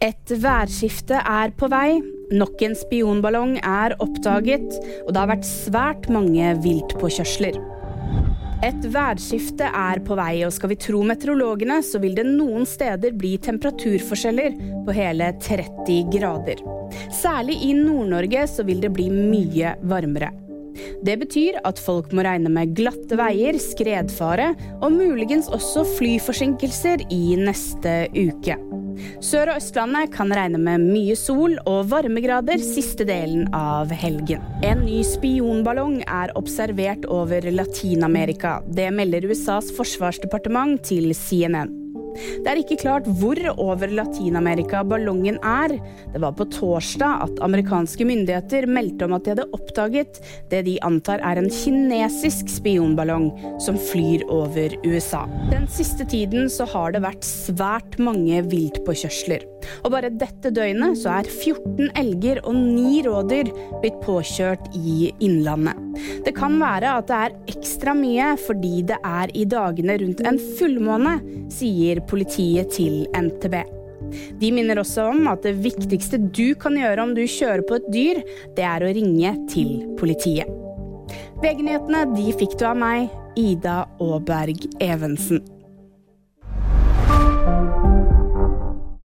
Et værskifte er på vei. Nok en spionballong er oppdaget, og det har vært svært mange viltpåkjørsler. Et værskifte er på vei, og skal vi tro meteorologene, så vil det noen steder bli temperaturforskjeller på hele 30 grader. Særlig i Nord-Norge så vil det bli mye varmere. Det betyr at folk må regne med glatte veier, skredfare og muligens også flyforsinkelser i neste uke. Sør- og Østlandet kan regne med mye sol og varmegrader siste delen av helgen. En ny spionballong er observert over Latin-Amerika. Det melder USAs forsvarsdepartement til CNN. Det er ikke klart hvor over Latin-Amerika ballongen er. Det var på torsdag at amerikanske myndigheter meldte om at de hadde oppdaget det de antar er en kinesisk spionballong som flyr over USA. Den siste tiden så har det vært svært mange viltpåkjørsler. Og bare dette døgnet så er 14 elger og 9 rådyr blitt påkjørt i Innlandet. Det kan være at det er ekstra mye fordi det er i dagene rundt en fullmåne, sier politiet til NTB. De minner også om at det viktigste du kan gjøre om du kjører på et dyr, det er å ringe til politiet. VG-nyhetene de fikk du av meg, Ida Aaberg Evensen.